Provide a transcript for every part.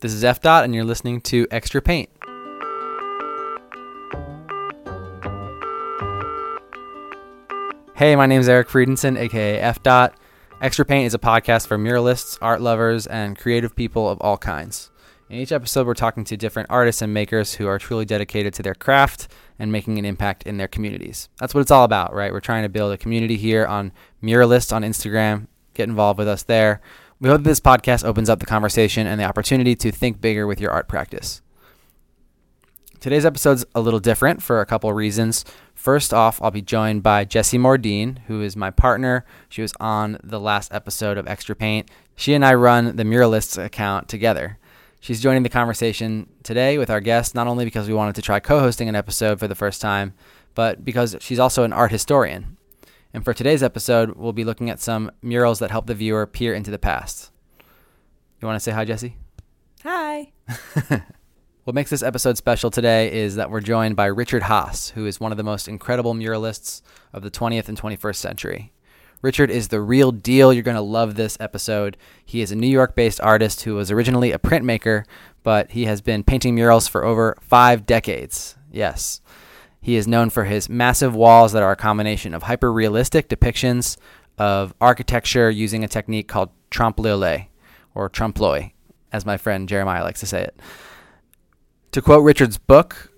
This is F Dot and you're listening to Extra Paint. Hey, my name is Eric Friedenson, aka F Dot. Extra Paint is a podcast for muralists, art lovers, and creative people of all kinds. In each episode, we're talking to different artists and makers who are truly dedicated to their craft and making an impact in their communities. That's what it's all about, right? We're trying to build a community here on Muralist on Instagram. Get involved with us there. We hope this podcast opens up the conversation and the opportunity to think bigger with your art practice. Today's episode's a little different for a couple reasons. First off, I'll be joined by Jessie Mordine, who is my partner. She was on the last episode of Extra Paint. She and I run the Muralists account together. She's joining the conversation today with our guest, not only because we wanted to try co-hosting an episode for the first time, but because she's also an art historian. And for today's episode, we'll be looking at some murals that help the viewer peer into the past. You want to say hi, Jesse? Hi. what makes this episode special today is that we're joined by Richard Haas, who is one of the most incredible muralists of the 20th and 21st century. Richard is the real deal. You're going to love this episode. He is a New York based artist who was originally a printmaker, but he has been painting murals for over 5 decades. Yes. He is known for his massive walls that are a combination of hyper-realistic depictions of architecture using a technique called trompe-l'oeil or trompe-l'oeil as my friend Jeremiah likes to say it. To quote Richard's book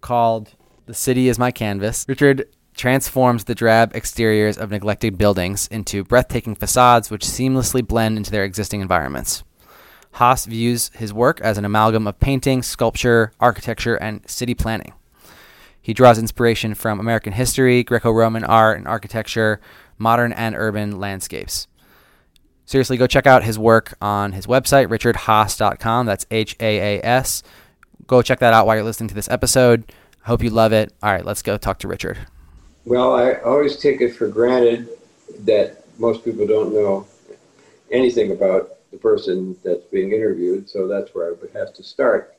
called The City is My Canvas, Richard transforms the drab exteriors of neglected buildings into breathtaking facades which seamlessly blend into their existing environments. Haas views his work as an amalgam of painting, sculpture, architecture, and city planning. He draws inspiration from American history, Greco-Roman art and architecture, modern and urban landscapes. Seriously, go check out his work on his website richardhaas.com. That's H A A S. Go check that out while you're listening to this episode. I hope you love it. All right, let's go talk to Richard. Well, I always take it for granted that most people don't know anything about the person that's being interviewed, so that's where I would have to start.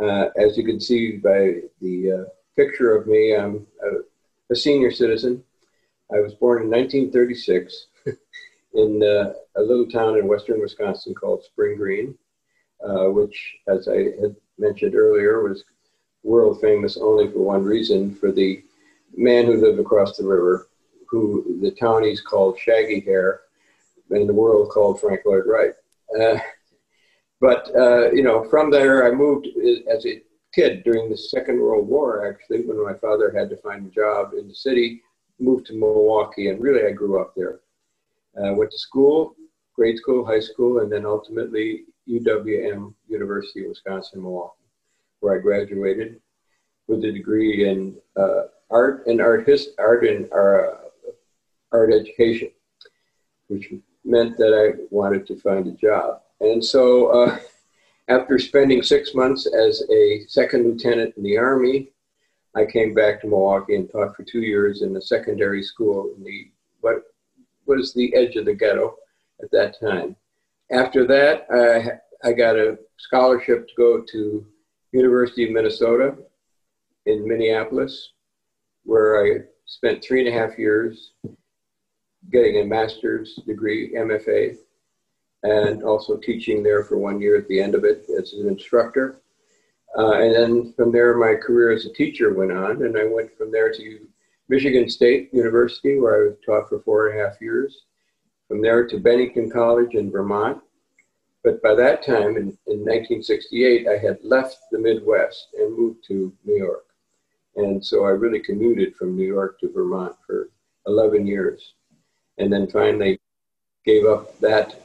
Uh as you can see by the uh picture of me. I'm a, a senior citizen. I was born in 1936 in uh, a little town in western Wisconsin called Spring Green, uh, which, as I had mentioned earlier, was world famous only for one reason, for the man who lived across the river, who the townies called Shaggy Hair, and the world called Frank Lloyd Wright. Uh, but, uh, you know, from there I moved as a kid during the Second World War, actually, when my father had to find a job in the city, moved to Milwaukee, and really I grew up there. Uh, went to school, grade school, high school, and then ultimately UWM, University of Wisconsin-Milwaukee, where I graduated with a degree in uh, art and art hist art and uh, art education, which meant that I wanted to find a job. And so uh, After spending 6 months as a second lieutenant in the Army, I came back to Milwaukee and taught for 2 years in a secondary school in the, what was the edge of the ghetto at that time. After that, I, I got a scholarship to go to University of Minnesota in Minneapolis, where I spent three and a half years getting a master's degree, MFA, and also teaching there for one year at the end of it as an instructor. Uh, and then from there, my career as a teacher went on, and I went from there to Michigan State University, where I taught for four and a half years. From there to Bennington College in Vermont. But by that time, in, in 1968, I had left the Midwest and moved to New York. And so I really commuted from New York to Vermont for 11 years. And then finally gave up that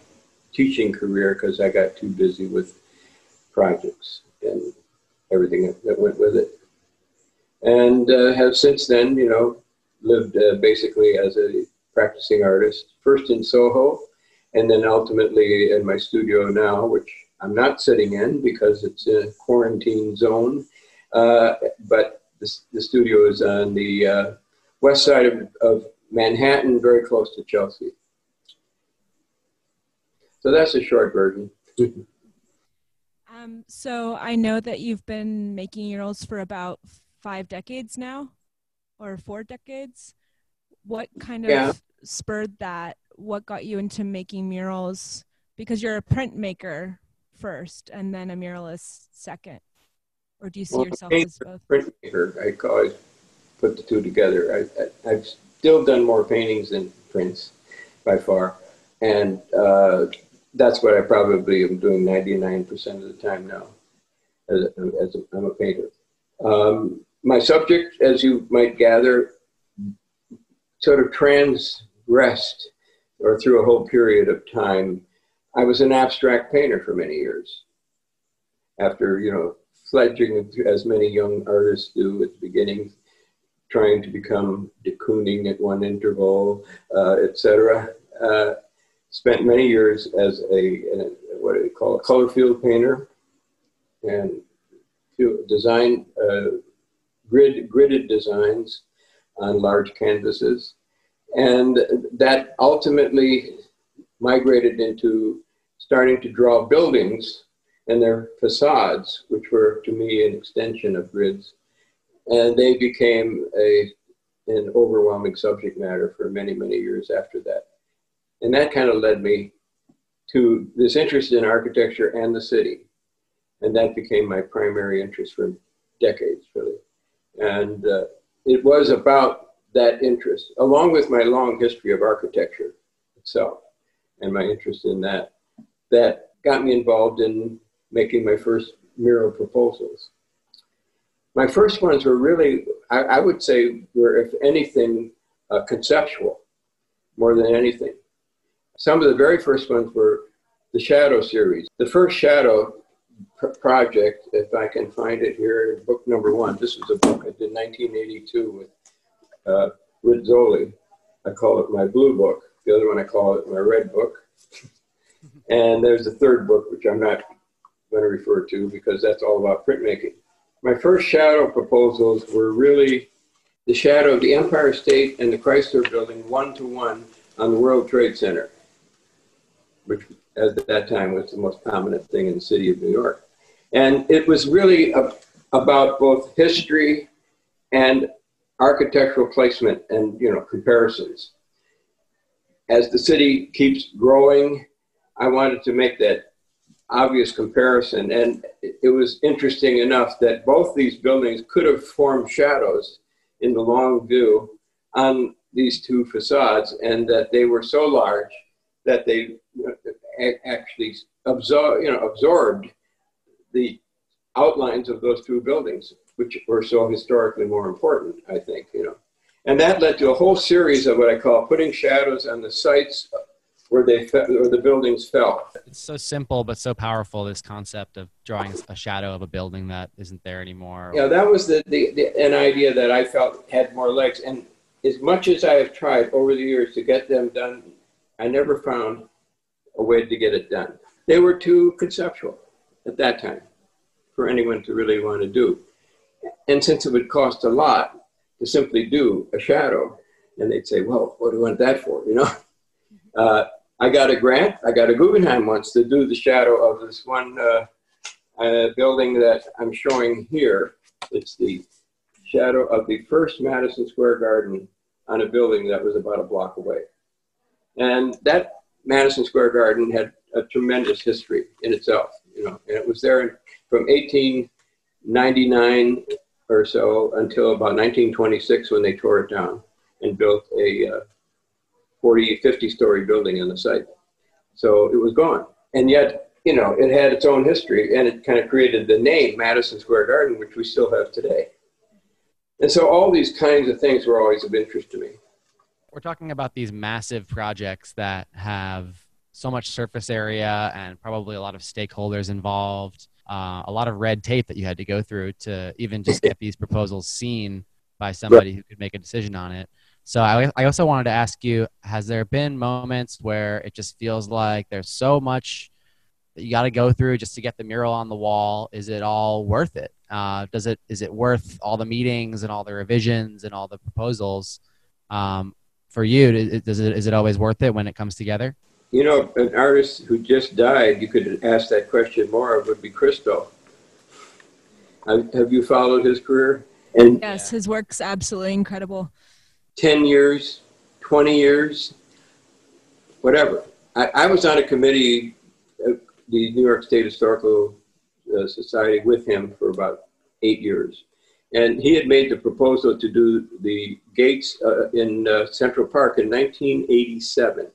teaching career because I got too busy with projects and everything that went with it. And uh, have since then, you know, lived uh, basically as a practicing artist, first in Soho and then ultimately in my studio now, which I'm not sitting in because it's a quarantine zone. Uh, but the, the studio is on the uh, west side of, of Manhattan, very close to Chelsea. So that's a short version. um, so I know that you've been making murals for about five decades now or four decades. What kind of yeah. spurred that? What got you into making murals? Because you're a printmaker first and then a muralist second. Or do you see well, yourself painter, as both? Printmaker. I always put the two together. I, I I've still done more paintings than prints by far. And uh that's what I probably am doing 99% of the time now as a, as a, I'm a painter. Um my subject as you might gather sort of transgressed or through a whole period of time. I was an abstract painter for many years. After, you know, fledging as many young artists do at the beginning trying to become de Kooning at one interval uh etc uh spent many years as a, a what do you call a color field painter and to design uh, grid gridded designs on large canvases. And that ultimately migrated into starting to draw buildings and their facades which were to me an extension of grids. And they became a an overwhelming subject matter for many many years after that. And that kind of led me to this interest in architecture and the city. And that became my primary interest for decades, really. And uh, it was about that interest, along with my long history of architecture itself and my interest in that, that got me involved in making my first mural proposals. My first ones were really, I, I would say, were, if anything, uh, conceptual more than anything some of the very first ones were the Shadow series. The first Shadow pr project, if I can find it here, book number 1 This was a book I did 1982 with uh, Rizzoli. I call it my blue book. The other one I call it my red book. and there's a third book, which I'm not going to refer to because that's all about printmaking. My first shadow proposals were really the shadow of the Empire State and the Chrysler Building one-to-one -one on the World Trade Center which at that time was the most prominent thing in the city of New York. And it was really a, about both history and architectural placement and you know comparisons. As the city keeps growing, I wanted to make that obvious comparison and it was interesting enough that both these buildings could have formed shadows in the long view on these two facades and that they were so large that they actually absorb, you know, absorbed the outlines of those two buildings, which were so historically more important, I think, you know. And that led to a whole series of what I call putting shadows on the sites where they where the buildings fell. It's so simple but so powerful this concept of drawing a shadow of a building that isn't there anymore. Yeah, that was the, the the an idea that I felt had more legs and as much as I have tried over the years to get them done, I never found a way to get it done. They were too conceptual at that time for anyone to really want to do. And since it would cost a lot to simply do a shadow, and they'd say, well, what do you want that for, you know? Uh, I got a grant, I got a Guggenheim once to do the shadow of this one uh, uh, building that I'm showing here. It's the shadow of the first Madison Square Garden on a building that was about a block away. And that Madison Square Garden had a tremendous history in itself, you know, and it was there from 1899 or so until about 1926 when they tore it down and built a uh, 40 50 story building on the site. So it was gone. And yet, you know, it had its own history and it kind of created the name Madison Square Garden which we still have today. And so all these kinds of things were always of interest to me we're talking about these massive projects that have so much surface area and probably a lot of stakeholders involved uh a lot of red tape that you had to go through to even just get these proposals seen by somebody who could make a decision on it. So i i also wanted to ask you has there been moments where it just feels like there's so much that you got to go through just to get the mural on the wall? Is it all worth it? Uh does it is it worth all the meetings and all the revisions and all the proposals? Um for you does it is it always worth it when it comes together? You know an artist who just died you could ask that question more would be Christo. Have, have you followed his career? And yes his work's absolutely incredible. 10 years 20 years whatever. I i was on a committee at the New York State Historical uh, Society with him for about 8 years. And he had made the proposal to do the gates uh, in uh, Central Park in 1987.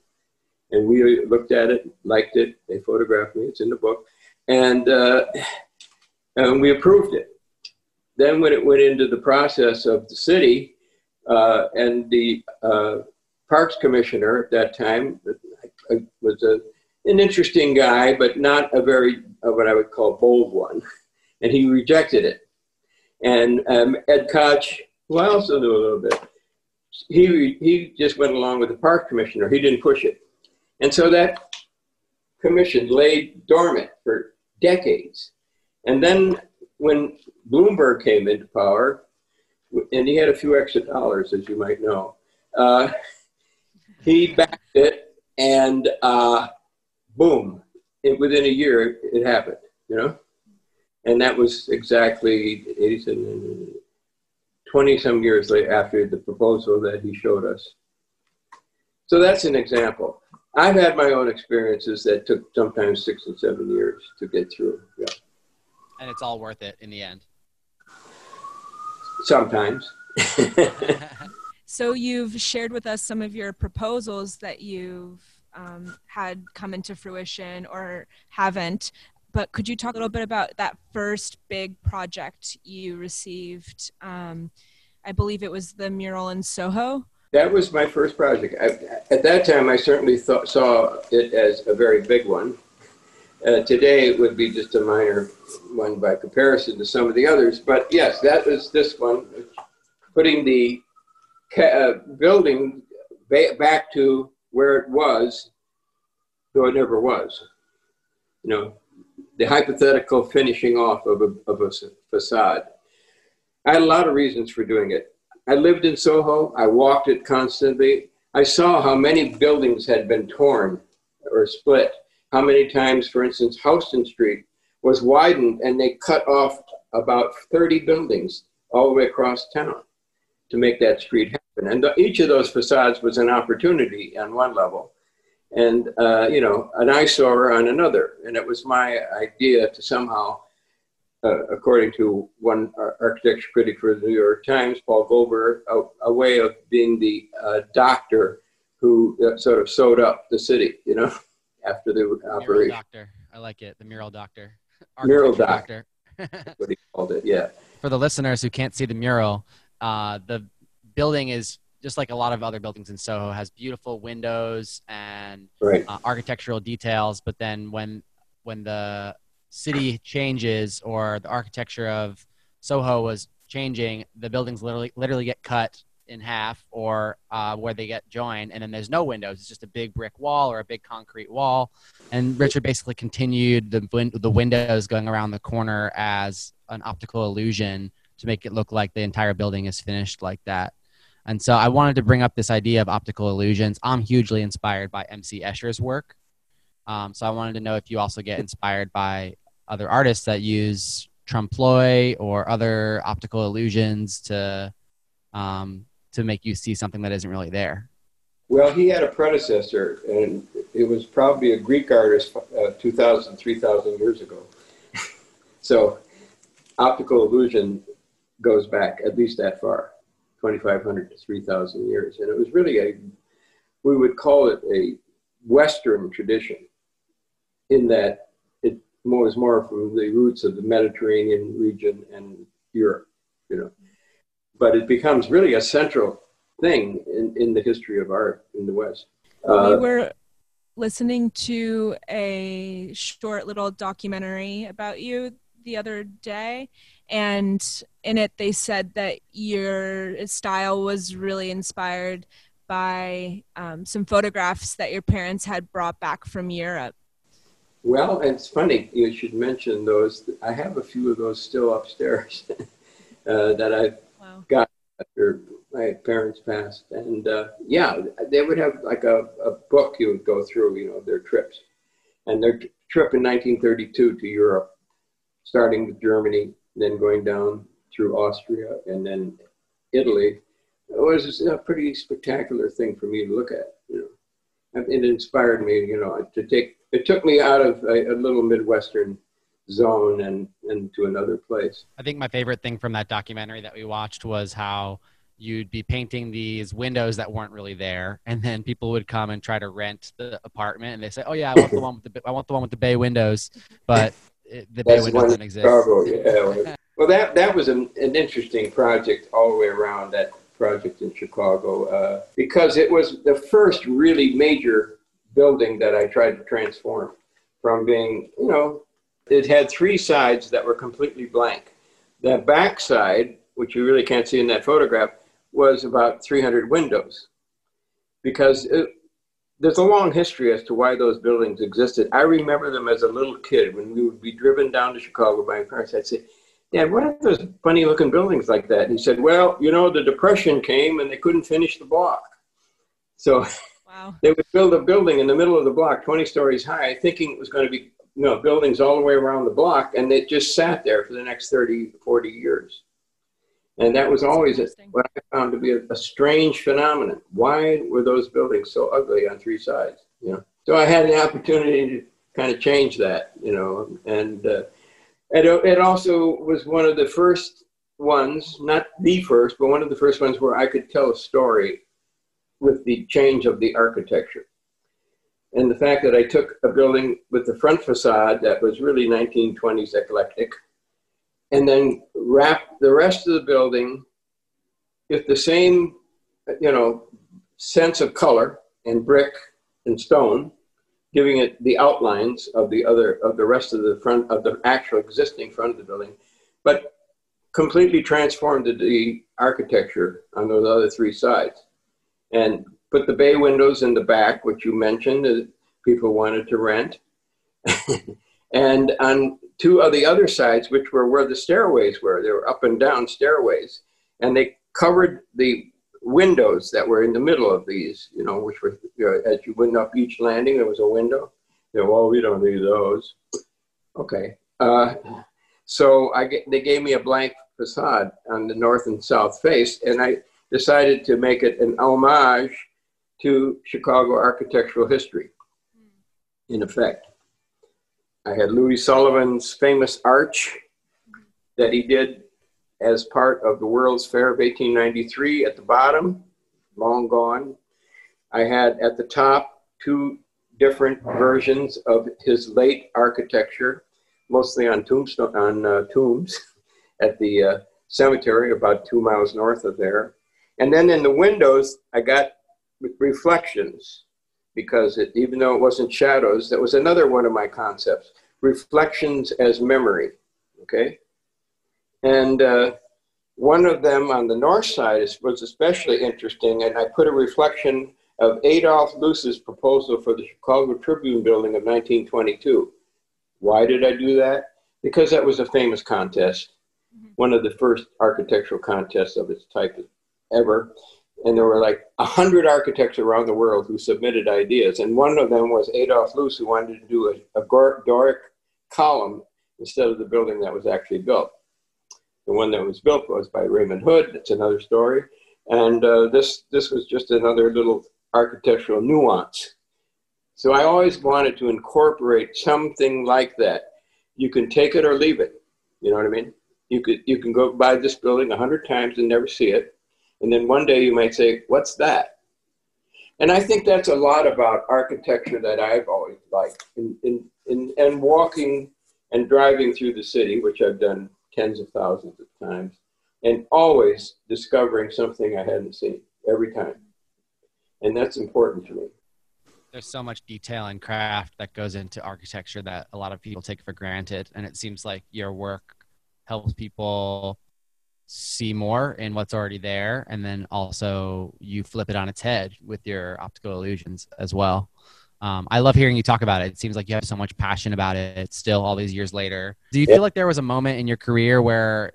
And we looked at it, liked it. They photographed me. It's in the book. And, uh, and we approved it. Then when it went into the process of the city uh, and the uh, parks commissioner at that time was a, an interesting guy, but not a very, uh, what I would call bold one. And he rejected it. And um, Ed Koch, who I also knew a little bit, he, he just went along with the park commissioner. He didn't push it. And so that commission laid dormant for decades. And then when Bloomberg came into power, and he had a few extra dollars, as you might know, uh, he backed it, and uh, boom, it, within a year, it, it happened, you know? and that was exactly 87 20 some years later after the proposal that he showed us. So that's an example. I've had my own experiences that took sometimes 6 and 7 years to get through yeah. And it's all worth it in the end. Sometimes. So you've shared with us some of your proposals that you've um had come into fruition or haven't but could you talk a little bit about that first big project you received? Um i believe it was the mural in soho. That was my first project. I, at that time i certainly thought saw it as a very big one. Uh, today it would be just a minor one by comparison to some of the others but yes that was this one putting the uh, building ba back to where it was though it never was you know? the hypothetical finishing off of a, of a facade. I had a lot of reasons for doing it. I lived in Soho. I walked it constantly. I saw how many buildings had been torn or split. How many times, for instance, Houston Street was widened and they cut off about 30 buildings all the way across town to make that street happen. And the, each of those facades was an opportunity on one level and uh, you know an eyesore on another. And it was my idea to somehow uh, according to one architecture critic for the New York Times Paul Goldberg a, a way of being the uh, doctor who uh, sort of sewed up the city you know after the mural operation. doctor. I like it. The mural doctor. Mural doctor, doctor. what he called it yeah. For the listeners who can't see the mural uh the building is just like a lot of other buildings in Soho has beautiful windows and right. uh, architectural details but then when when the city changes or the architecture of Soho was changing the buildings literally literally get cut in half or uh where they get joined and then there's no windows. It's just a big brick wall or a big concrete wall. And Richard basically continued the win the windows going around the corner as an optical illusion to make it look like the entire building is finished like that. And so I wanted to bring up this idea of optical illusions. I'm hugely inspired by MC Escher's work. Um, so I wanted to know if you also get inspired by other artists that use trompe l'oeil or other optical illusions to um to make you see something that isn't really there. Well, he had a predecessor and it was probably a Greek artist uh, 2000 3000 years ago. so optical illusion goes back at least that far. 2500 to 3000 years. And it was really a we would call it a western tradition in that it was more from the roots of the mediterranean region and europe you know. But it becomes really a central thing in in the history of art in the west. Uh, we were listening to a short little documentary about you the other day and in it they said that your style was really inspired by um some photographs that your parents had brought back from Europe. Well, and it's funny you should mention those. I have a few of those still upstairs uh that I wow. got after my parents passed and uh yeah, they would have like a a book you would go through, you know, their trips. And their trip in 1932 to Europe starting with Germany then going down through Austria and then Italy. It was a pretty spectacular thing for me to look at you know. It inspired me you know to take it took me out of a, a little midwestern zone and into another place. I think my favorite thing from that documentary that we watched was how you'd be painting these windows that weren't really there and then people would come and try to rent the apartment and they say oh yeah i want the one with the i want the one with the bay windows. But the bay window doesn't exist. Chicago, yeah. well, that that was an, an interesting project all the way around that project in Chicago uh because it was the first really major building that I tried to transform from being, you know, it had three sides that were completely blank. The back side, which you really can't see in that photograph, was about 300 windows because it, there's a long history as to why those buildings existed. I remember them as a little kid when we would be driven down to Chicago by my parents. I'd say, Dad, what are those funny looking buildings like that? And he said, well, you know, the Depression came and they couldn't finish the block. So wow. they would build a building in the middle of the block, 20 stories high, thinking it was going to be you know, buildings all the way around the block. And it just sat there for the next 30, 40 years. And that was always a, what I found to be a, a strange phenomenon. Why were those buildings so ugly on three sides? You know? So I had an opportunity to kind of change that, you know, and uh, it, it also was one of the first ones, not the first, but one of the first ones where I could tell a story with the change of the architecture. And the fact that I took a building with the front facade that was really 1920s eclectic and then wrap the rest of the building with the same you know sense of color and brick and stone giving it the outlines of the other of the rest of the front of the actual existing front of the building but completely transformed the architecture on those other three sides. And put the bay windows in the back which you mentioned that people wanted to rent. And on two of the other sides which were where the stairways were they were up and down stairways and they covered the windows that were in the middle of these you know which were you know, as you went up each landing there was a window. You know well we don't need those. Okay uh so i get, they gave me a blank facade on the north and south face and i decided to make it an homage to chicago architectural history in effect. I had Louis Sullivan's famous arch that he did as part of the World's Fair of 1893 at the bottom, long gone. I had at the top two different versions of his late architecture, mostly on tombstone on uh, tombs at the uh, cemetery about 2 miles north of there. And then in the windows I got reflections because it, even though it wasn't shadows, that was another one of my concepts, reflections as memory, okay? And uh, one of them on the north side is, was especially interesting, and I put a reflection of Adolf Loos's proposal for the Chicago Tribune building of 1922. Why did I do that? Because that was a famous contest, mm -hmm. one of the first architectural contests of its type ever and there were like 100 architects around the world who submitted ideas and one of them was Adolf Loos who wanted to do a, a Doric column instead of the building that was actually built. The one that was built was by Raymond Hood, it's another story. And uh, this this was just another little architectural nuance. So I always wanted to incorporate something like that. You can take it or leave it. You know what I mean? You could you can go by this building 100 times and never see it and then one day you might say what's that? And i think that's a lot about architecture that i've always liked. In in in and walking and driving through the city which i've done tens of thousands of times and always discovering something i hadn't seen every time. And that's important to me. There's so much detail and craft that goes into architecture that a lot of people take for granted. And it seems like your work helps people see more in what's already there and then also you flip it on its head with your optical illusions as well. Um i love hearing you talk about it. It seems like you have so much passion about it still all these years later. Do you yeah. feel like there was a moment in your career where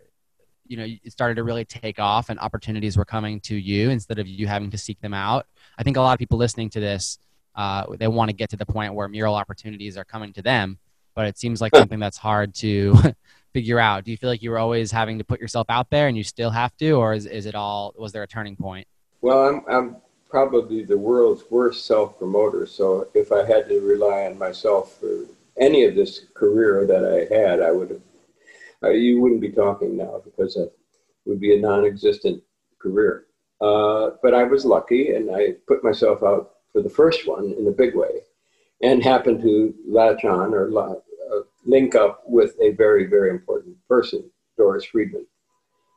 you know it started to really take off and opportunities were coming to you instead of you having to seek them out? I think a lot of people listening to this uh they want to get to the point where mural opportunities are coming to them but it seems like something that's hard to figure out? Do you feel like you were always having to put yourself out there and you still have to or is is it all was there a turning point? Well, I'm I'm probably the world's worst self-promoter. So if I had to rely on myself for any of this career that I had, I would have uh, you wouldn't be talking now because it would be a non-existent career. Uh but I was lucky and I put myself out for the first one in a big way and happened to latch on or link up with a very, very important person, Doris Friedman.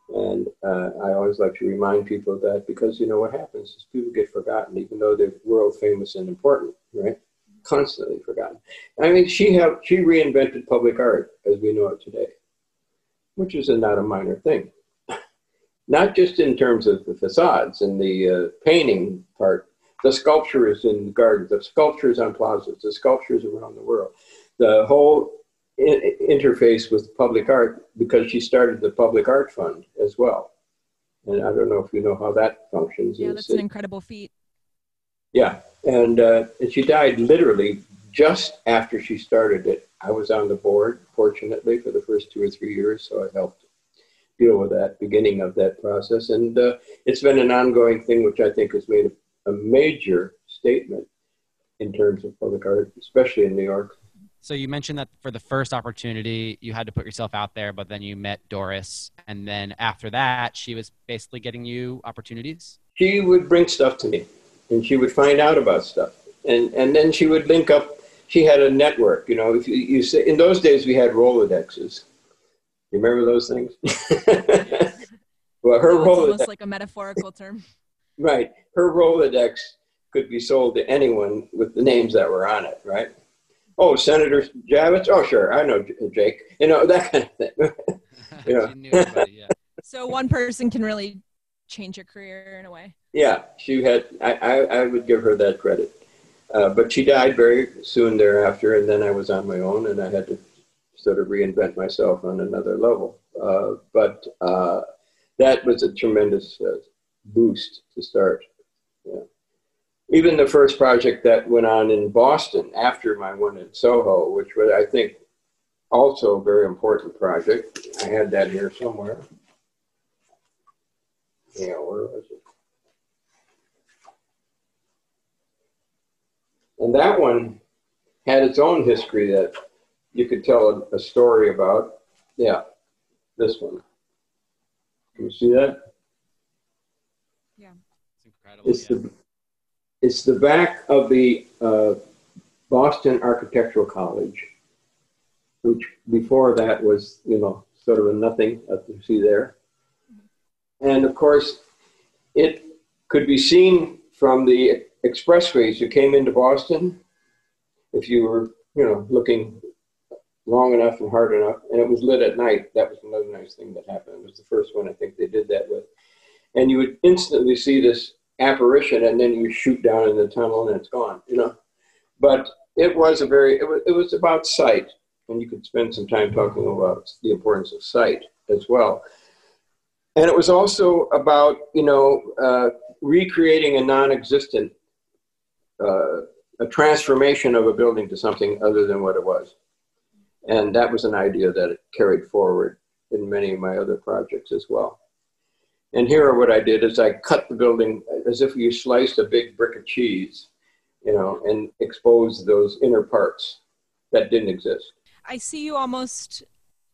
And uh, I always like to remind people of that because you know what happens is people get forgotten, even though they're world famous and important, right? Constantly forgotten. I mean, she, have, she reinvented public art as we know it today, which is a, not a minor thing. not just in terms of the facades and the uh, painting part, the sculpture is in the gardens, the sculptures on plazas, the sculptures around the world. The whole in interface with public art because she started the public art fund as well. And I don't know if you know how that functions. Yeah, that's an incredible feat. Yeah, and uh and she died literally just after she started it. I was on the board fortunately for the first 2 or 3 years so I helped deal with that beginning of that process and uh, it's been an ongoing thing which I think has made a, a major statement in terms of public art especially in New York. So you mentioned that for the first opportunity, you had to put yourself out there, but then you met Doris. And then after that, she was basically getting you opportunities? She would bring stuff to me, and she would find out about stuff. And, and then she would link up. She had a network. You know, if you, you say, in those days, we had Rolodexes. You remember those things? well, her Rolodex. almost like a metaphorical term. right. Her Rolodex could be sold to anyone with the names that were on it, right? oh, Senator Javits. Oh, sure, I know Jake. You know that kind of thing. you know. Yeah. So one person can really change your career in a way. Yeah, she had. I I, I would give her that credit. Uh, but she died very soon thereafter, and then I was on my own, and I had to sort of reinvent myself on another level. Uh, but uh, that was a tremendous uh, boost to start. Yeah even the first project that went on in Boston after my one in Soho, which was, I think, also a very important project. I had that here somewhere. Yeah, where was it? And that one had its own history that you could tell a, a story about. Yeah, this one. Can you see that? Yeah, it's incredible. It's yeah. the It's the back of the uh, Boston Architectural College, which before that was, you know, sort of a nothing, as you see there. And of course, it could be seen from the expressways. You came into Boston if you were, you know, looking long enough and hard enough and it was lit at night. That was another nice thing that happened. It was the first one i think they did that with. And you would instantly see this apparition and then you shoot down in the tunnel and it's gone, you know. But it was a very, it was, it was about sight. And you could spend some time talking about the importance of sight as well. And it was also about, you know, uh, recreating a non-existent, uh, a transformation of a building to something other than what it was. And that was an idea that it carried forward in many of my other projects as well. And here what I did is I cut the building as if you sliced a big brick of cheese, you know, and exposed those inner parts that didn't exist. I see you almost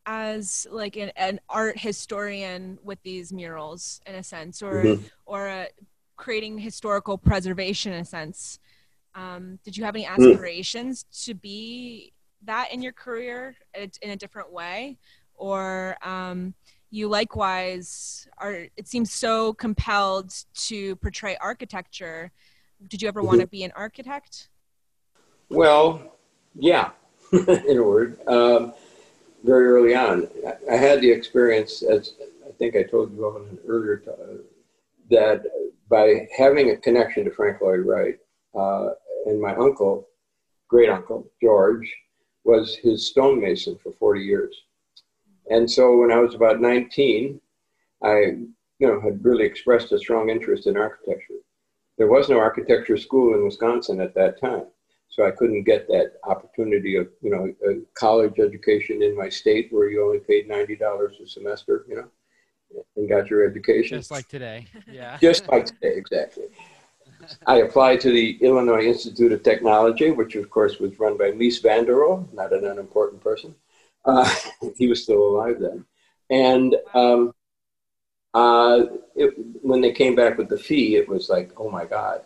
as like an, an art historian with these murals in a sense or mm -hmm. or a, creating historical preservation in a sense. Um did you have any aspirations mm. to be that in your career in a, in a different way or um you likewise are it seems so compelled to portray architecture. Did you ever want to be an architect? Well yeah in a word. Um very early on. I had the experience as i think i told you on an earlier that by having a connection to frank lloyd wright uh and my uncle great uncle george was his stonemason for 40 years. And so when I was about 19, I you know, had really expressed a strong interest in architecture. There was no architecture school in Wisconsin at that time. So I couldn't get that opportunity of, you know, a college education in my state where you only paid $90 a semester, you know, and got your education. Just like today. Yeah. Just like today, exactly. I applied to the Illinois Institute of Technology, which of course was run by Mies van der Rohe, not an unimportant person. Uh, he was still alive then. And um, uh, it, when they came back with the fee, it was like, oh my God,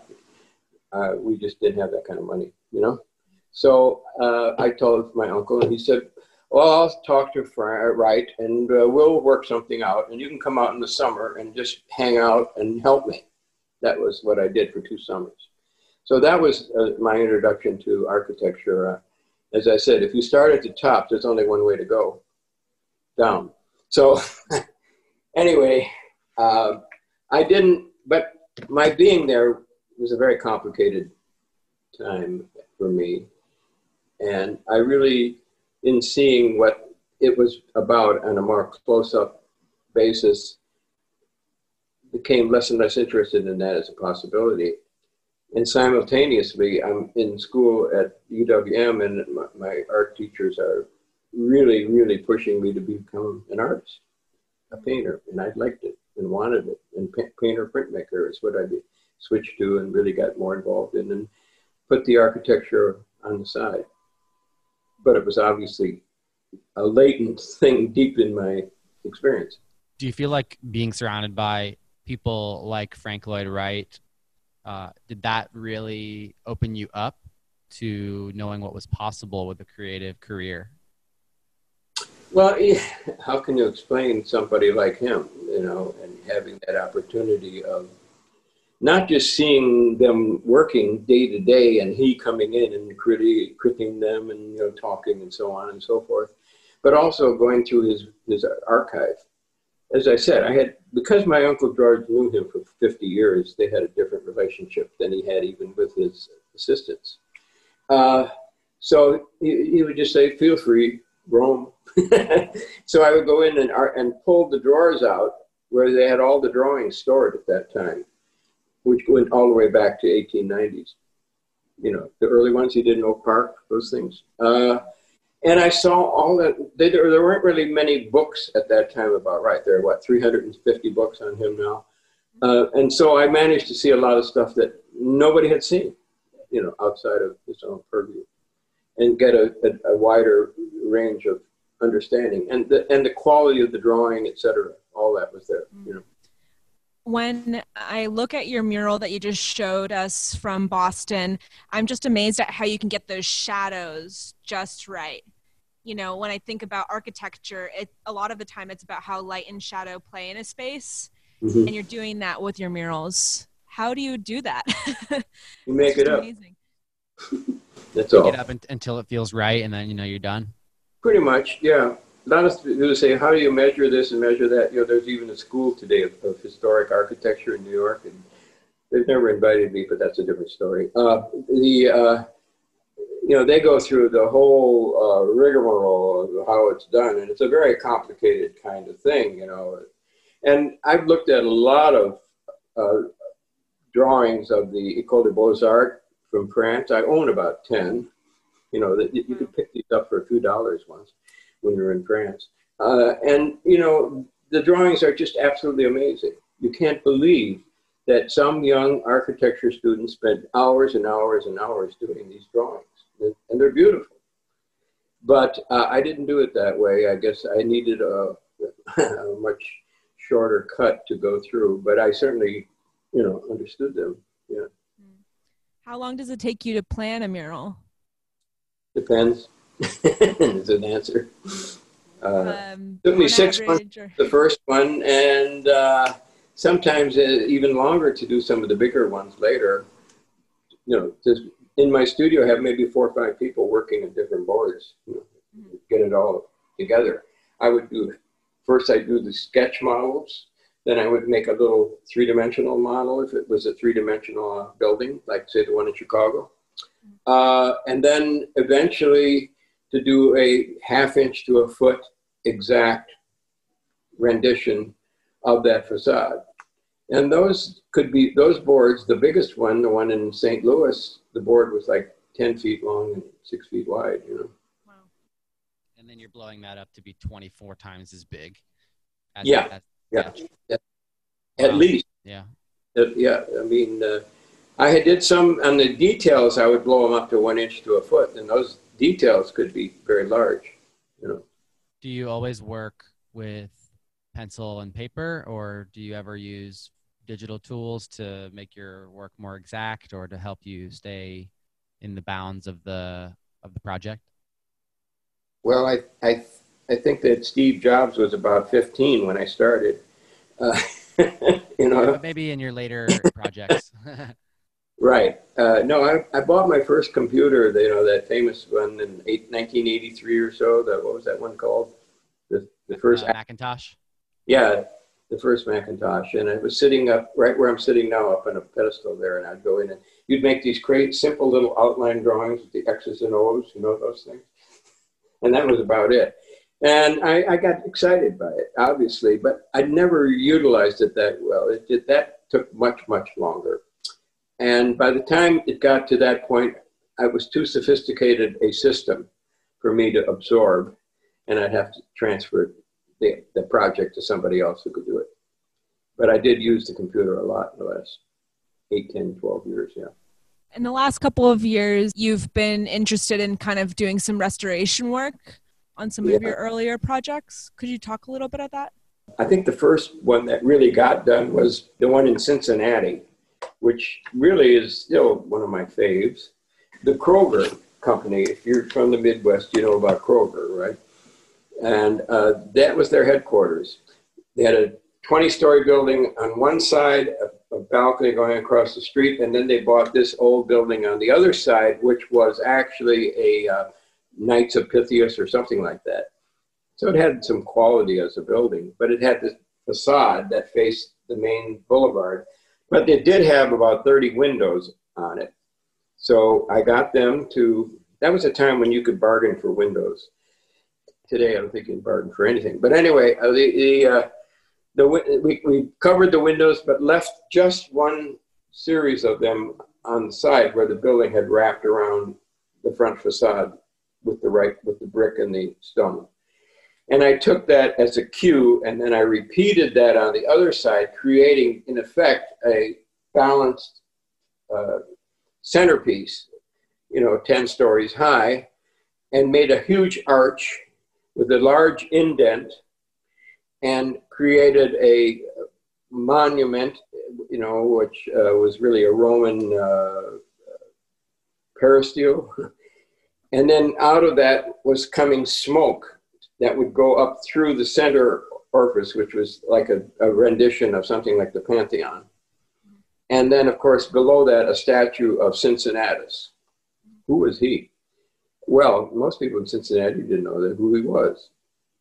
uh, we just didn't have that kind of money, you know? So uh, I told my uncle, and he said, well, I'll talk to Frank, right, and uh, we'll work something out, and you can come out in the summer and just hang out and help me. That was what I did for two summers. So that was uh, my introduction to architecture. Uh, as I said, if you start at the top, there's only one way to go. Down. So anyway, uh, I didn't, but my being there was a very complicated time for me. And I really, in seeing what it was about on a more close-up basis, became less and less interested in that as a possibility and simultaneously I'm in school at UWM and my, my art teachers are really really pushing me to become an artist a painter and I liked it and wanted it. And painter printmaker is what I switched to and really got more involved in and put the architecture on the side. But it was obviously a latent thing deep in my experience. Do you feel like being surrounded by people like Frank Lloyd Wright uh did that really open you up to knowing what was possible with a creative career? Well how can you explain somebody like him you know and having that opportunity of not just seeing them working day to day and he coming in and criti critiquing them and you know talking and so on and so forth but also going through his his archive as I said, I had, because my Uncle George knew him for 50 years, they had a different relationship than he had even with his assistants. Uh, so he, he would just say, feel free, roam. so I would go in and, and pull the drawers out where they had all the drawings stored at that time, which went all the way back to 1890s. You know, the early ones he did in Oak Park, those things. Uh, and I saw all that they, there, there weren't really many books at that time about right there what 350 books on him now. Uh, and so I managed to see a lot of stuff that nobody had seen you know outside of his own purview. And get a, a, a wider range of understanding. And the and the quality of the drawing etc all that was there mm -hmm. you know when I look at your mural that you just showed us from Boston, I'm just amazed at how you can get those shadows just right. You know, when I think about architecture, it a lot of the time it's about how light and shadow play in a space. Mm -hmm. And you're doing that with your murals. How do you do that? you make it up. Amazing. That's all. You get up until it feels right and then you know you're done. Pretty much, yeah not as to say how do you measure this and measure that? You know there's even a school today of, of historic architecture in New York and they've never invited me but that's a different story. Uh the uh you know they go through the whole uh rigmarole of how it's done and it's a very complicated kind of thing you know. And I've looked at a lot of uh drawings of the École des Beaux-Arts from France. I own about 10 you know that you could pick these up for a few dollars once when you're in France. Uh, and, you know, the drawings are just absolutely amazing. You can't believe that some young architecture students spent hours and hours and hours doing these drawings. And they're beautiful. But uh, I didn't do it that way. I guess I needed a, a much shorter cut to go through, but I certainly, you know, understood them. Yeah. How long does it take you to plan a mural? Depends. is an answer. Uh, um, took me six months, or... the first one, and uh, sometimes uh, even longer to do some of the bigger ones later. You know, just in my studio, I have maybe four or five people working on different boards, you know, mm -hmm. get it all together. I would do, first I'd do the sketch models, then I would make a little three-dimensional model if it was a three-dimensional building, like say the one in Chicago. Mm -hmm. Uh, and then eventually to do a half inch to a foot exact rendition of that facade. And those could be those boards, the biggest one, the one in St. Louis, the board was like 10 feet long and 6 feet wide, you know. Wow. And then you're blowing that up to be 24 times as big. As, yeah. As, yeah. yeah. At wow. least. Yeah. Uh, yeah, I mean uh, I had did some on the details I would blow them up to 1 inch to a foot and those details could be very large you know. Do you always work with pencil and paper or do you ever use digital tools to make your work more exact or to help you stay in the bounds of the of the project? Well i i i think that steve jobs was about 15 when i started. Uh, you know? Yeah, maybe in your later projects. Right. Uh, no, I, I bought my first computer, you know, that famous one in eight, 1983 or so. That, what was that one called? The, the first uh, Macintosh? Yeah, the first Macintosh. And it was sitting up right where I'm sitting now, up on a pedestal there. And I'd go in and you'd make these great, simple little outline drawings with the X's and O's, you know, those things. And that was about it. And I, I got excited by it, obviously, but I never utilized it that well. It, did, that took much, much longer. And by the time it got to that point, I was too sophisticated a system for me to absorb, and I'd have to transfer the, the project to somebody else who could do it. But I did use the computer a lot in the last 8, 10, 12 years, yeah. In the last couple of years, you've been interested in kind of doing some restoration work on some yeah. of your earlier projects. Could you talk a little bit about that? I think the first one that really got done was the one in Cincinnati which really is still one of my faves. The Kroger company, if you're from the Midwest, you know about Kroger, right? And uh, that was their headquarters. They had a 20-story building on one side, a, a balcony going across the street, and then they bought this old building on the other side, which was actually a uh, Knights of Pythias or something like that. So it had some quality as a building, but it had this facade that faced the main boulevard But it did have about 30 windows on it. So I got them to, that was a time when you could bargain for windows. Today I don't think you can bargain for anything. But anyway, uh, the, the, uh, the, we, we covered the windows but left just one series of them on the side where the building had wrapped around the front facade with the right with the brick and the stone And I took that as a cue and then I repeated that on the other side, creating in effect a balanced uh, centerpiece, you know, 10 stories high, and made a huge arch with a large indent and created a monument, you know, which uh, was really a Roman uh, peristyle. and then out of that was coming smoke that would go up through the center orifice, which was like a, a rendition of something like the Pantheon. And then, of course, below that, a statue of Cincinnatus. Who was he? Well, most people in Cincinnati didn't know that who he was.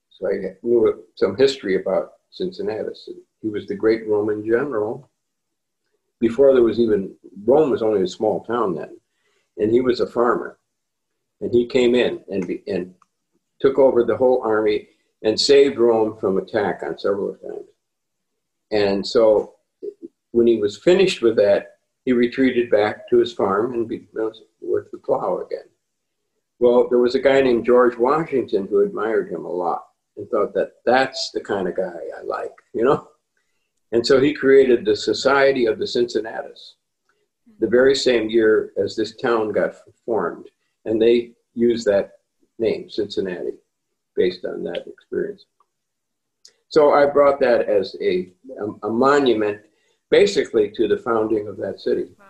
So I knew some history about Cincinnatus. He was the great Roman general. Before there was even, Rome was only a small town then. And he was a farmer. And he came in and, be, and took over the whole army and saved Rome from attack on several times. And so when he was finished with that, he retreated back to his farm and be, worked the plow again. Well, there was a guy named George Washington who admired him a lot and thought that that's the kind of guy I like, you know? And so he created the Society of the Cincinnatus the very same year as this town got formed. And they used that name, Cincinnati, based on that experience. So I brought that as a, a, a monument basically to the founding of that city. Wow.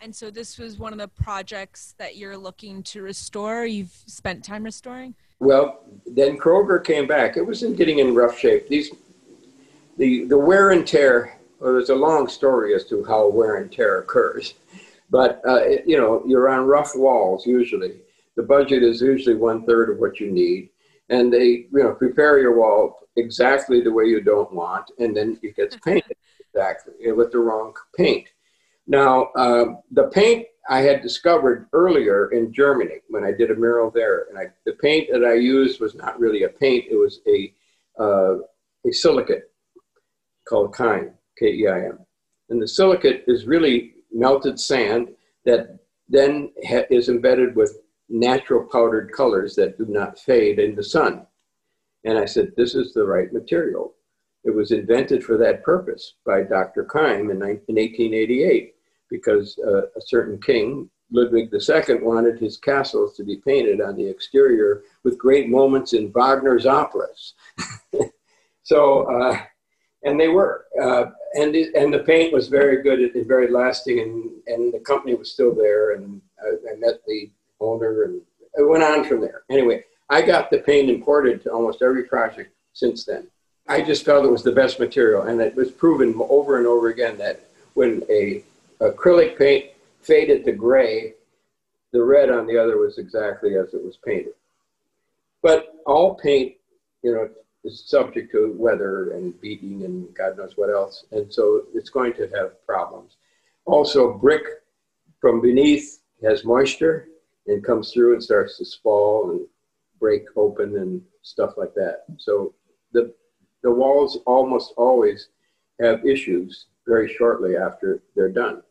And so this was one of the projects that you're looking to restore. You've spent time restoring? Well, then Kroger came back. It was in getting in rough shape. These the the wear and tear, well, there's a long story as to how wear and tear occurs. But uh it, you know, you're on rough walls usually the budget is usually one third of what you need and they you know prepare your wall exactly the way you don't want and then it gets painted exactly with the wrong paint. Now uh, the paint i had discovered earlier in germany when i did a mural there and i the paint that i used was not really a paint it was a uh, a silicate called kain k e i m. And the silicate is really melted sand that then is embedded with natural powdered colors that do not fade in the sun. And I said, this is the right material. It was invented for that purpose by Dr. Keim in 1888 because uh, a certain king, Ludwig II, wanted his castles to be painted on the exterior with great moments in Wagner's operas. so, uh, and they were. Uh, and, it, and the paint was very good and very lasting, and, and the company was still there. And I, I met the older, and it went on from there. Anyway, I got the paint imported to almost every project since then. I just felt it was the best material, and it was proven over and over again that when a acrylic paint faded to gray, the red on the other was exactly as it was painted. But all paint, you know, is subject to weather and beating and God knows what else, and so it's going to have problems. Also, brick from beneath has moisture, and comes through and starts to fall and break open and stuff like that. So the the walls almost always have issues very shortly after they're done.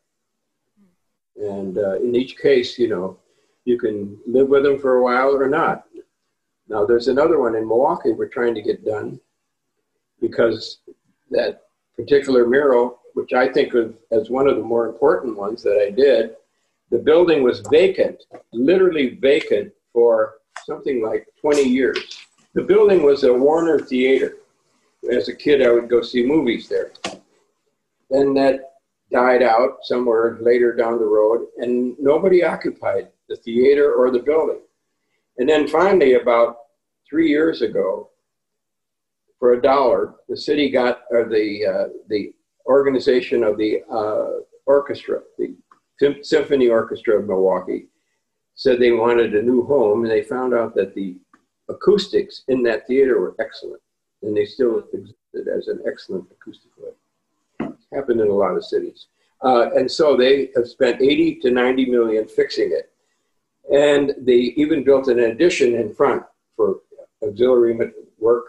And uh, in each case, you know, you can live with them for a while or not. Now there's another one in Milwaukee we're trying to get done because that particular mural, which I think of as one of the more important ones that I did, the building was vacant, literally vacant for something like 20 years. The building was a Warner Theater. As a kid, I would go see movies there. Then that died out somewhere later down the road, and nobody occupied the theater or the building. And then finally, about three years ago, for a dollar, the city got, or the, uh, the organization of the uh, orchestra, the Symphony Orchestra of Milwaukee said they wanted a new home and they found out that the acoustics in that theater were excellent and they still existed as an excellent acoustic play. It's happened in a lot of cities. Uh, and so they have spent 80 to 90 million fixing it. And they even built an addition in front for auxiliary work.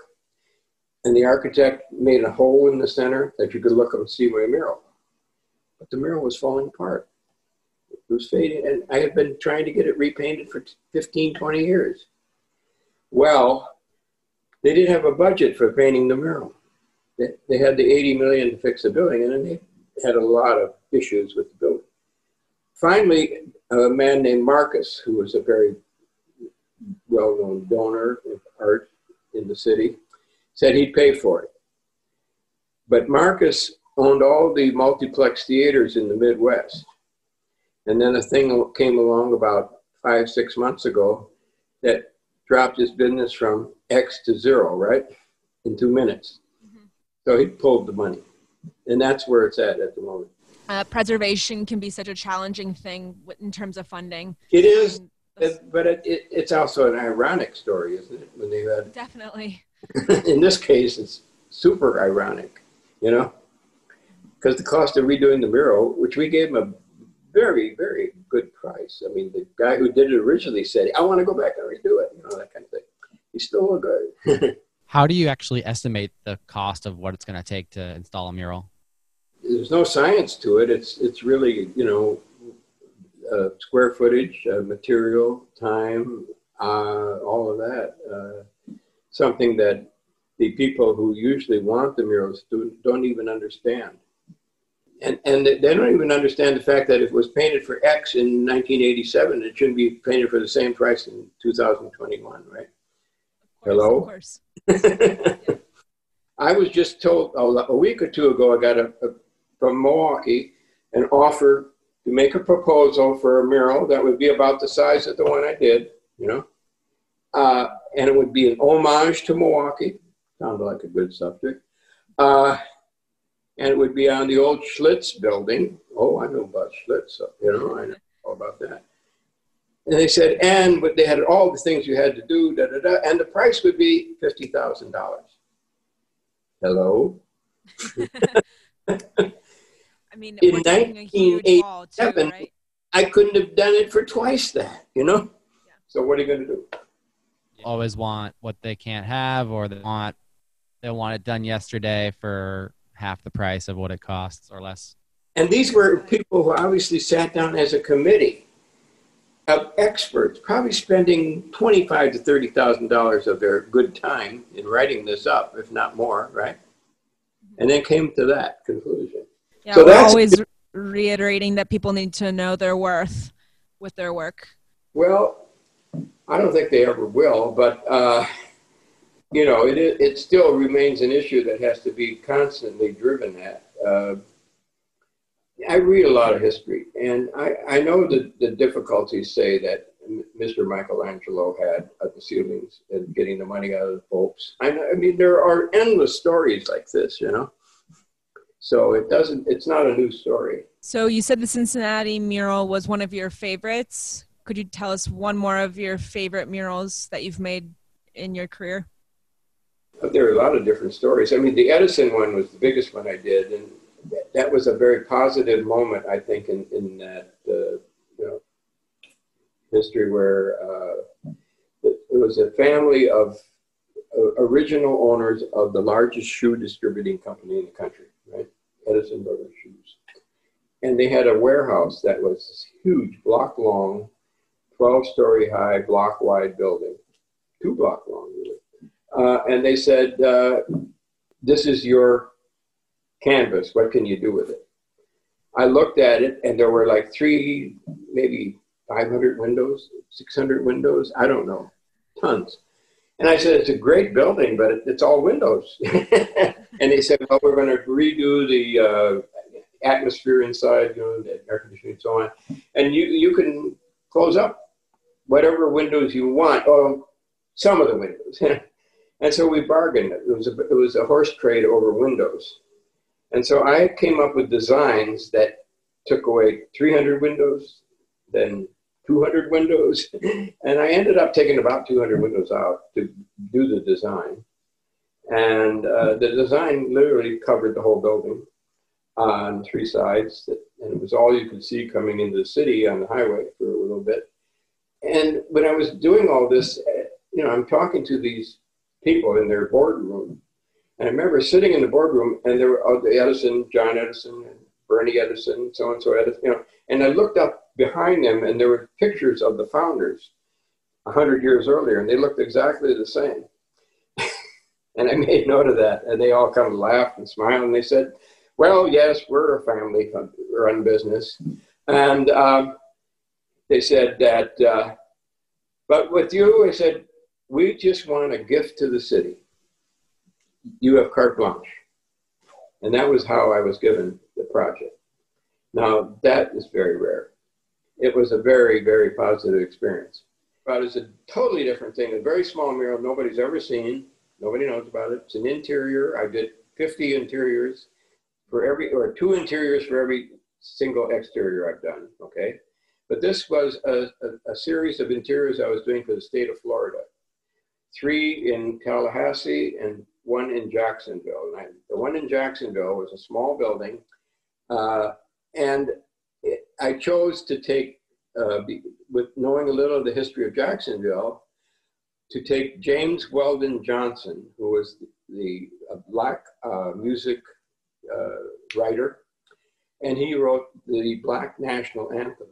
And the architect made a hole in the center that you could look up and see my mural. But the mural was falling apart. It was fading, and I had been trying to get it repainted for 15, 20 years. Well, they didn't have a budget for painting the mural. They, they had the 80 million to fix the building, and then they had a lot of issues with the building. Finally, a man named Marcus, who was a very well-known donor of art in the city, said he'd pay for it. But Marcus owned all the multiplex theaters in the Midwest. And then a thing came along about five, six months ago that dropped his business from X to zero, right? In two minutes. Mm -hmm. So he pulled the money. And that's where it's at at the moment. Uh, preservation can be such a challenging thing in terms of funding. It is, it, but it, it, it's also an ironic story, isn't it? When they had Definitely. in this case, it's super ironic, you know? Because the cost of redoing the mural, which we gave him a very, very good price. I mean, the guy who did it originally said, I want to go back and redo it, you know, that kind of thing. He's still good. How do you actually estimate the cost of what it's going to take to install a mural? There's no science to it. It's, it's really, you know, uh, square footage, uh, material, time, uh, all of that. Uh, something that the people who usually want the murals do, don't even understand and and they don't even understand the fact that if it was painted for X in 1987, it shouldn't be painted for the same price in 2021, right? Hello. Of course. I was just told a, a week or two ago I got a, a from Milwaukee an offer to make a proposal for a mural that would be about the size of the one I did, you know. Uh and it would be an homage to Milwaukee. Sounded like a good subject. Uh and it would be on the old Schlitz building. Oh, I know about Schlitz, you know, I know all about that. And they said, and but they had all the things you had to do, da da da, and the price would be fifty thousand dollars. Hello. I mean, in 1987, right? I couldn't have done it for twice that, you know. Yeah. So what are you going to do? Always want what they can't have, or they want they want it done yesterday for half the price of what it costs or less. And these were people who obviously sat down as a committee of experts, probably spending twenty-five to thirty thousand dollars of their good time in writing this up, if not more, right? And then came to that conclusion. Yeah, so we're that's always reiterating that people need to know their worth with their work. Well, I don't think they ever will, but uh you know, it, it still remains an issue that has to be constantly driven at. Uh, I read a lot of history, and I, I know the, the difficulties, say, that Mr. Michelangelo had at the ceilings and getting the money out of the popes. I, know, I mean, there are endless stories like this, you know. So it doesn't, it's not a new story. So you said the Cincinnati mural was one of your favorites. Could you tell us one more of your favorite murals that you've made in your career? there are a lot of different stories. I mean, the Edison one was the biggest one I did, and that, that was a very positive moment, I think, in, in that, uh, you know, history where uh, it, it was a family of uh, original owners of the largest shoe distributing company in the country, right? Edison Brothers Shoes. And they had a warehouse that was this huge, block long, 12 story high, block wide building, two block long, really uh and they said uh this is your canvas. What can you do with it? I looked at it and there were like three, maybe 500 windows 600 windows i don't know tons. And i said it's a great building but it's all windows. And they said well we're going to redo the uh atmosphere inside you know the air conditioning and so on. And you you can close up whatever windows you want. Or some of the windows. And so we bargained. It was a, it was a horse trade over windows. And so I came up with designs that took away 300 windows, then 200 windows. and I ended up taking about 200 windows out to do the design. And uh, the design literally covered the whole building on three sides. And it was all you could see coming into the city on the highway for a little bit. And when I was doing all this, you know, I'm talking to these people in their boardroom. And I remember sitting in the boardroom and there were oh, Edison, John Edison, and Bernie Edison, so and so Edison, you know. And I looked up behind them and there were pictures of the founders 100 years earlier and they looked exactly the same. and I made note of that and they all kind of laughed and smiled and they said, "Well, yes, we're a family run business." And um they said that uh but with you, I said, we just want a gift to the city. You have carte blanche. And that was how I was given the project. Now, that is very rare. It was a very, very positive experience. But it's a totally different thing, a very small mural nobody's ever seen. Nobody knows about it. It's an interior. I did 50 interiors for every, or two interiors for every single exterior I've done, okay? But this was a, a, a series of interiors I was doing for the state of Florida three in Tallahassee and one in Jacksonville. And I, the one in Jacksonville was a small building. Uh, and it, I chose to take, uh, be, with knowing a little of the history of Jacksonville, to take James Weldon Johnson, who was the, the a black uh, music uh, writer, and he wrote the Black National Anthem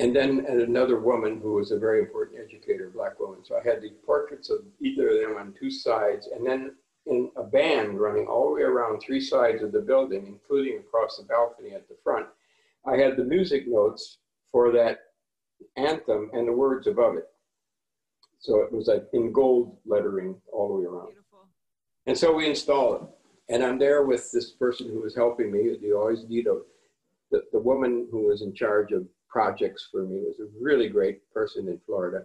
and then and another woman who was a very important educator, black woman. So I had the portraits of either of them on two sides, and then in a band running all the way around three sides of the building, including across the balcony at the front. I had the music notes for that anthem and the words above it. So it was like in gold lettering all the way around. Beautiful. And so we installed it. And I'm there with this person who was helping me. You always need a, the, the woman who was in charge of projects for me. Was a really great person in Florida.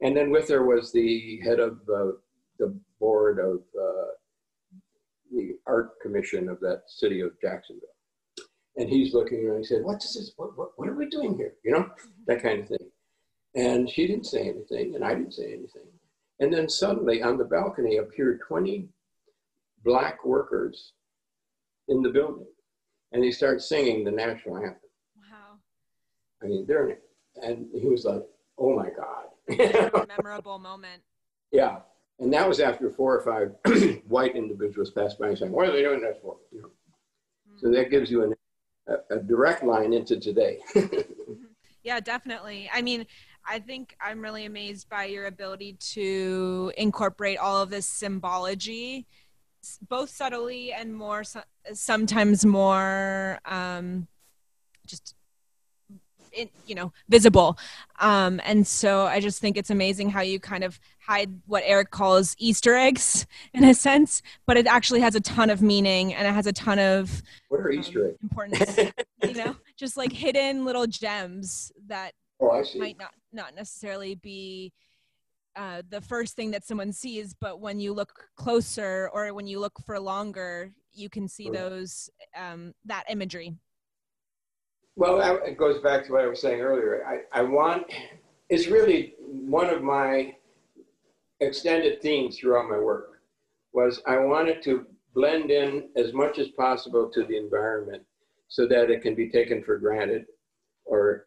And then with her was the head of uh, the board of uh, the art commission of that city of Jacksonville. And he's looking and he said, what is this? What, what, what are we doing here? You know, that kind of thing. And she didn't say anything and I didn't say anything. And then suddenly on the balcony appeared 20 black workers in the building and they start singing the national anthem. I mean, there, and he was like, oh my God. memorable moment. Yeah. And that was after four or five white individuals passed by and saying, what are they doing that for? You know? Mm. So that gives you an, a, a direct line into today. yeah, definitely. I mean, I think I'm really amazed by your ability to incorporate all of this symbology both subtly and more sometimes more um just in, you know visible um and so i just think it's amazing how you kind of hide what eric calls easter eggs in a sense but it actually has a ton of meaning and it has a ton of what are um, easter eggs importance you know just like hidden little gems that oh, I see. might not not necessarily be uh the first thing that someone sees but when you look closer or when you look for longer you can see right. those um that imagery Well, I, it goes back to what I was saying earlier. I, I want, it's really one of my extended themes throughout my work was I wanted to blend in as much as possible to the environment so that it can be taken for granted or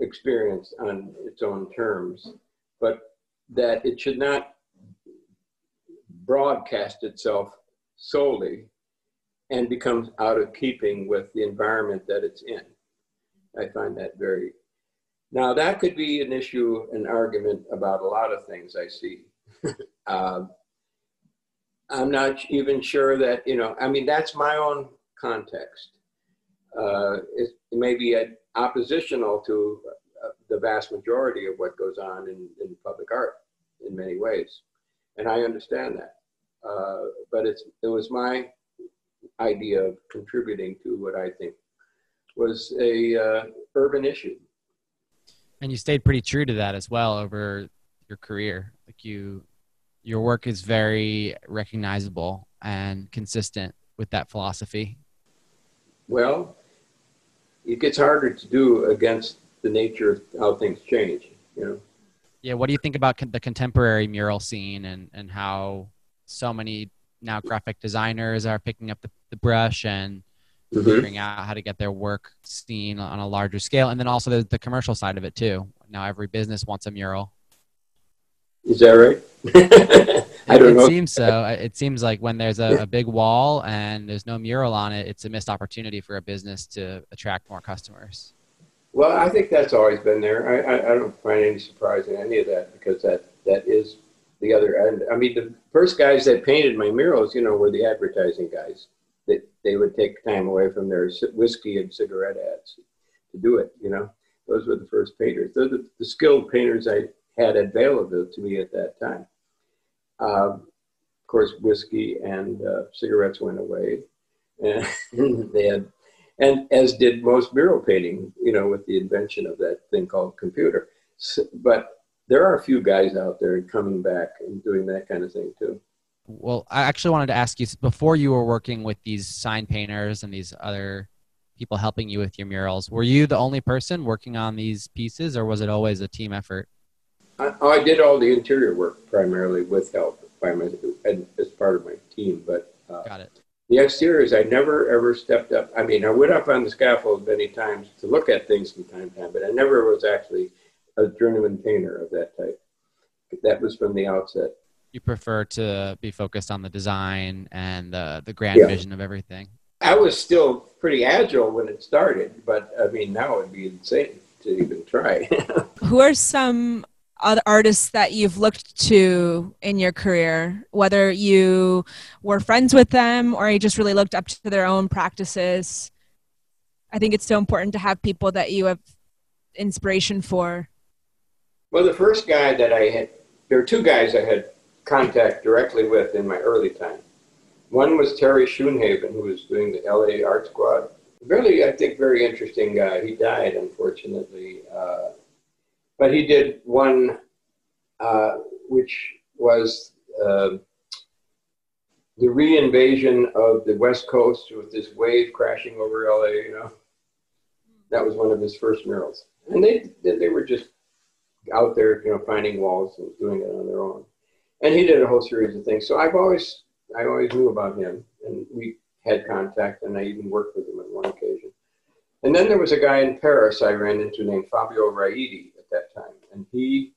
experienced on its own terms, but that it should not broadcast itself solely and becomes out of keeping with the environment that it's in. I find that very Now that could be an issue an argument about a lot of things I see. um I'm not even sure that, you know, I mean that's my own context. Uh it, may be a, oppositional to the vast majority of what goes on in in public art in many ways. And I understand that. Uh but it's it was my idea of contributing to what I think was a uh, urban issue. And you stayed pretty true to that as well over your career. Like you your work is very recognizable and consistent with that philosophy. Well, it gets harder to do against the nature of how things change, you know. Yeah, what do you think about con the contemporary mural scene and and how so many now graphic designers are picking up the, the brush and mm -hmm. figuring out how to get their work seen on a larger scale. And then also the, the commercial side of it too. Now every business wants a mural. Is that right? I don't it, it know. it seems so. It seems like when there's a, a big wall and there's no mural on it it's a missed opportunity for a business to attract more customers. Well i think that's always been there. I i, I don't find any surprise in any of that because that that is the other end. I mean, the first guys that painted my murals, you know, were the advertising guys. That they would take time away from their whiskey and cigarette ads to do it, you know. Those were the first painters. Those are the skilled painters I had available to me at that time. Uh, of course, whiskey and uh, cigarettes went away. And they had, and as did most mural painting, you know, with the invention of that thing called computer. So, but there are a few guys out there coming back and doing that kind of thing too. Well, I actually wanted to ask you before you were working with these sign painters and these other people helping you with your murals, were you the only person working on these pieces or was it always a team effort? I I did all the interior work primarily with help by my and as part of my team, but uh Got it. The exteriors I never ever stepped up. I mean, I went up on the scaffold many times to look at things from time to time, but I never was actually a journeyman painter of that type. That was from the outset. You prefer to be focused on the design and the the grand yeah. vision of everything. I was still pretty agile when it started, but I mean now it'd be insane to even try. Who are some other artists that you've looked to in your career, whether you were friends with them or you just really looked up to their own practices? I think it's so important to have people that you have inspiration for. Well, the first guy that I had, there were two guys I had contact directly with in my early time. One was Terry Schoonhaven, who was doing the LA Art Squad. Really, I think, very interesting guy. He died, unfortunately. Uh, but he did one, uh, which was uh, the reinvasion of the West Coast with this wave crashing over LA, you know. That was one of his first murals. And they, they were just out there, you know, finding walls and doing it on their own. And he did a whole series of things. So I've always, I always knew about him and we had contact and I even worked with him on one occasion. And then there was a guy in Paris I ran into named Fabio Raidi at that time. And he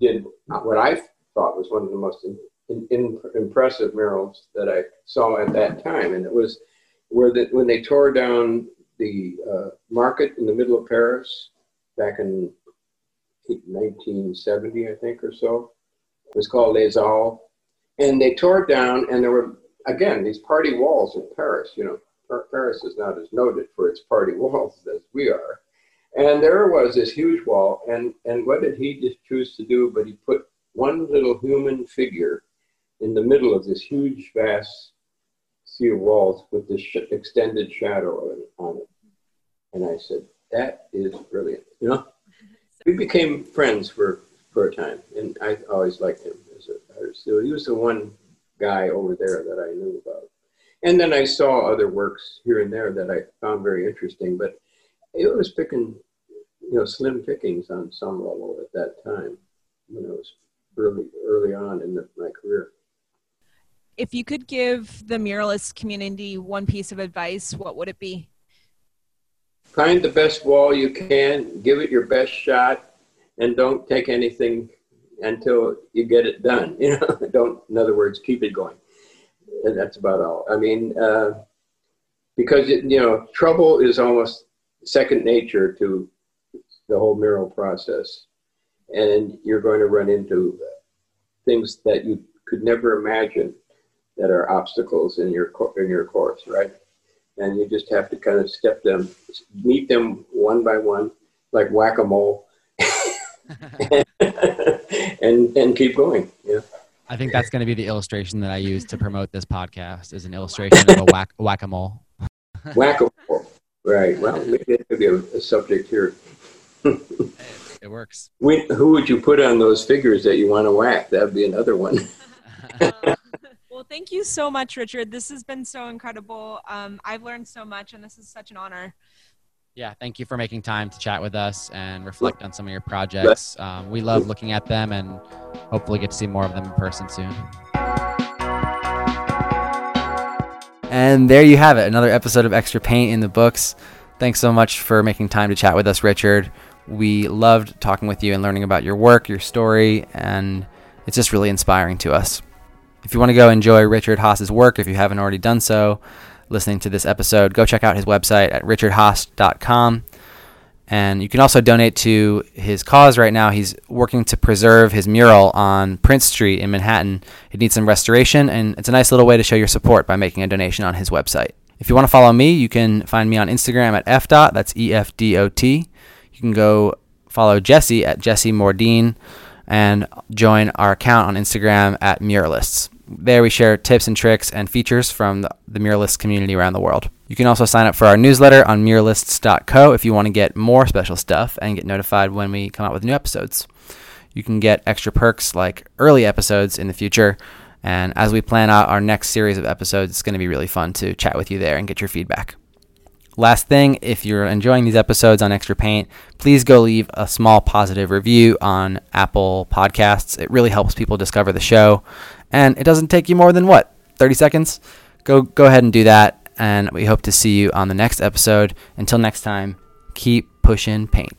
did what I thought was one of the most in, in, in, impressive murals that I saw at that time. And it was where the, when they tore down the uh, market in the middle of Paris back in 1970, I think, or so. It was called Les Halles. And they tore it down, and there were, again, these party walls in Paris. You know, Paris is not as noted for its party walls as we are. And there was this huge wall, and, and what did he just choose to do? But he put one little human figure in the middle of this huge, vast sea of walls with this sh extended shadow on it. And I said, that is brilliant, you know? We became friends for for a time and I always liked him as an artist. So he was the one guy over there that I knew about. And then I saw other works here and there that I found very interesting, but it was picking you know slim pickings on some level at that time when I was early early on in the, my career. If you could give the muralist community one piece of advice, what would it be? Find the best wall you can, give it your best shot, and don't take anything until you get it done. You know, don't, in other words, keep it going. And that's about all. I mean, uh, because, it, you know, trouble is almost second nature to the whole mural process. And you're going to run into things that you could never imagine that are obstacles in your in your course, right? and you just have to kind of step them, meet them one by one, like whack-a-mole, and and keep going. Yeah. I think that's going to be the illustration that I use to promote this podcast is an illustration of a whack whack-a-mole. whack-a-mole. Right. Well, maybe that could be a, a subject here. it works. We, who would you put on those figures that you want to whack? That would be another one. Well, thank you so much, Richard. This has been so incredible. Um, I've learned so much, and this is such an honor. Yeah, thank you for making time to chat with us and reflect on some of your projects. Um, we love looking at them and hopefully get to see more of them in person soon. And there you have it, another episode of Extra Paint in the Books. Thanks so much for making time to chat with us, Richard. We loved talking with you and learning about your work, your story, and it's just really inspiring to us. If you want to go enjoy Richard Haas's work, if you haven't already done so, listening to this episode, go check out his website at richardhaas.com. And you can also donate to his cause right now. He's working to preserve his mural on Prince Street in Manhattan. It needs some restoration, and it's a nice little way to show your support by making a donation on his website. If you want to follow me, you can find me on Instagram at fdot, that's E-F-D-O-T. You can go follow Jesse at Jesse Mordine and join our account on Instagram at Muralists. There we share tips and tricks and features from the, the Muralist community around the world. You can also sign up for our newsletter on muralists.co if you want to get more special stuff and get notified when we come out with new episodes. You can get extra perks like early episodes in the future, and as we plan out our next series of episodes, it's going to be really fun to chat with you there and get your feedback. Last thing, if you're enjoying these episodes on Extra Paint, please go leave a small positive review on Apple Podcasts. It really helps people discover the show And it doesn't take you more than what? 30 seconds? Go go ahead and do that and we hope to see you on the next episode. Until next time, keep pushing paint.